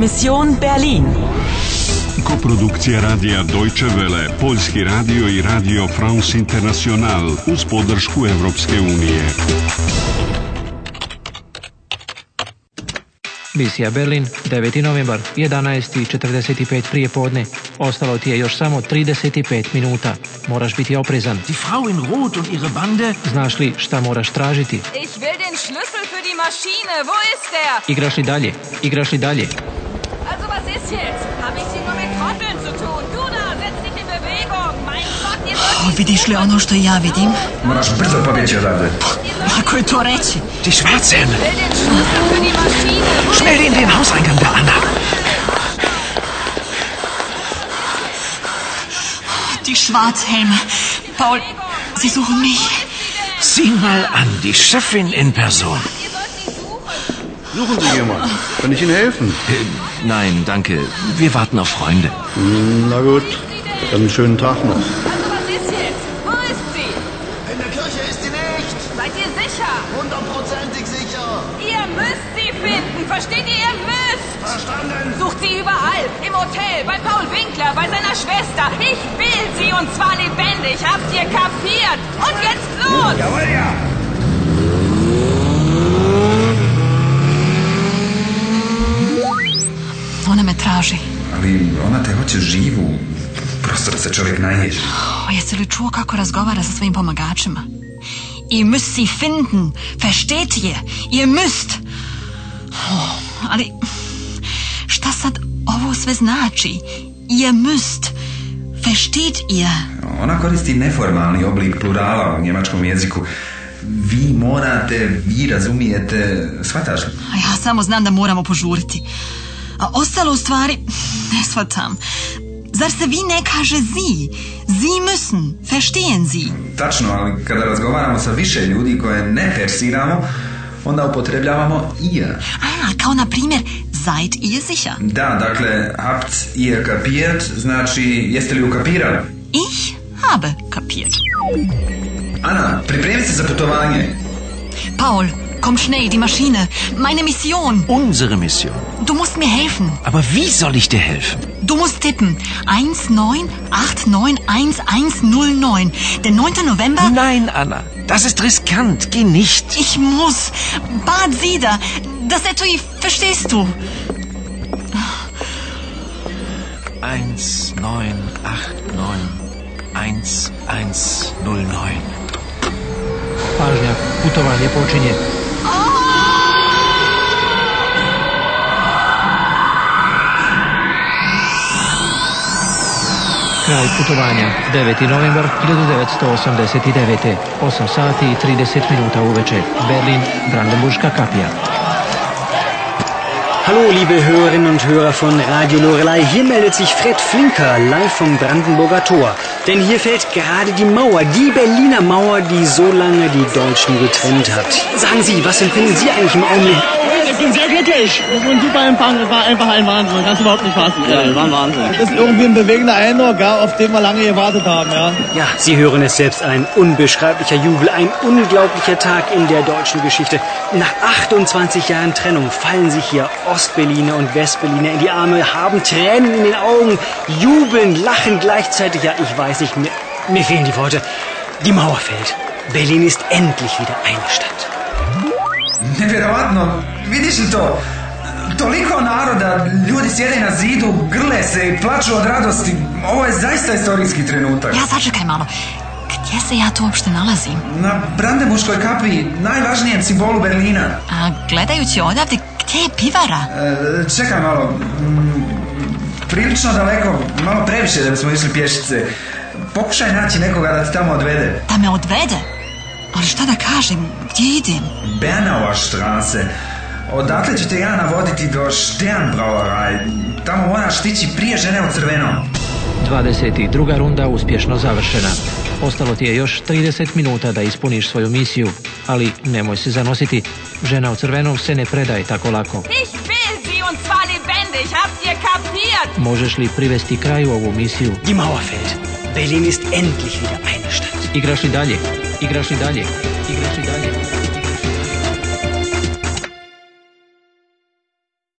Mission Berlin. Koprodukcija radija Deutsche Welle, Poljski radio i radio France International uz podršku Europske unije. Misija Berlin, 9. novembar, 11.45 prije podne. Ostalo ti je još samo 35 minuta. Moraš biti oprezan. Die Frau in Rot und ihre Bande. Znaš li šta moraš tražiti? Ich will den Schlüssel für die Maschine. Wo ist der? Igraš li dalje? Igraš li dalje? Ist jetzt? Hab ich hier nur mit Trotteln zu tun? Du da, setz dich in Bewegung. Mein Gott, ihr sollt Vidiš li ono što ja vidim? Moraš brzo pobjeći odavde. Lako je to reći. Die. Wo Schnell in den Hauseingang der Anna. Die Schwarzhelme. Paul, sie suchen mich. Sieh mal an, die Chefin in Person. Suchen Sie jemanden. Kann ich Ihnen helfen? Äh, nein, danke. Wir warten auf Freunde. Hm, Na gut, dann einen schönen Tag noch. Also was ist jetzt? Wo ist sie? In der Kirche ist sie nicht. Seid ihr sicher? Hundertprozentig sicher. Ihr müsst sie finden. Versteht ihr? Ihr müsst. Verstanden? Sucht sie überall. Im Hotel, bei Paul Winkler, bei seiner Schwester. Ich will sie und zwar lebendig. Habt ihr kapiert? Und jetzt los! Jawohl, ja. Traži. Ali ona te hoće živu. Prosto da se čovjek naježi. O, jesi li čuo kako razgovara sa svojim pomagačima? Ihr müsst sie finden. Versteht ihr? Ihr müsst. Oh, ali šta sad ovo sve znači? Ihr müsst. Versteht ihr? Ona koristi neformalni oblik plurala u njemačkom jeziku. Vi morate, vi razumijete, shvataš li? A ja samo znam da moramo požuriti. A ostalo u stvari ne shvatam. Zar se vi ne kaže sie? Sie müssen. Verstehen Sie? Tačno, ali kada razgovaramo sa više ljudi koje ne persiramo, onda upotrebljavamo ja. A, kao na primjer, seid ihr sicher? Da, dakle, habt ihr kapiert, znači, jeste li ukapirali? Ich habe kapiert. Ana, pripremi se za putovanje. Paul, komm schnell, die Maschine. Meine Mission. Unsere Mission. Du musst mir helfen. Aber wie soll ich dir helfen? Du musst tippen. 198911109. Der 9. November. Nein, Anna. Das ist riskant. Geh nicht. Ich muss. Bad Sieder. Das Etui, verstehst du? Eins, neun, acht, neun. Kraj putovanja, 9. novembar 1989. 8 sati i 30 minuta uveče. Berlin, Brandenburška kapija. Hallo, liebe Hörerinnen und Hörer von Radio Lorelei. Hier meldet sich Fred Flinker live vom Brandenburger Tor. Denn hier fällt gerade die Mauer, die Berliner Mauer, die so lange die Deutschen getrennt hat. Sagen Sie, was empfinden Sie eigentlich im Augenblick? Ich bin sehr glücklich. Das war ein super Empfang. Das war einfach ein Wahnsinn. Man kann es überhaupt nicht fassen. Ja, war ein Wahnsinn. Das ist irgendwie ein bewegender Eindruck, ja, auf den wir lange gewartet haben. Ja. Ja, Sie hören es selbst, ein unbeschreiblicher Jubel, ein unglaublicher Tag in der deutschen Geschichte. Nach 28 Jahren Trennung fallen sich hier Ostberliner und Westberliner in die Arme, haben Tränen in den Augen, jubeln, lachen gleichzeitig. Ja, ich weiß nicht, mir, mir fehlen die Worte. Die Mauer fällt. Berlin ist endlich wieder eine Stadt. Nevjerovatno, vidiš li to? Toliko naroda, ljudi sjede na zidu, grle se i plaču od radosti. Ovo je zaista istorijski trenutak. Ja, sačekaj malo. Gdje se ja tu uopšte nalazim? Na Brandenburškoj kapiji, najvažnijem simbolu Berlina. A gledajući odavde, gdje je pivara? E, čekaj malo, mm, prilično daleko, malo previše da bismo išli pješice. Pokušaj naći nekoga da ti tamo odvede. Da me odvede? Ali šta da kažem? Gdje idem? Bernauer Straße. Odatle ću te ja navoditi do Sternbrauerei. Tamo moraš stići prije žene u crvenom. 22. runda uspješno završena. Ostalo ti je još 30 minuta da ispuniš svoju misiju, ali nemoj se zanositi. Žena u crvenom se ne predaje tako lako. Ich will sie und zwar lebendig. Habt ihr kapiert? Možeš li privesti kraju ovu misiju? Die Mauer fällt. Berlin ist endlich wieder eine Stadt. Igraš li dalje? Играши далее. Играши далее.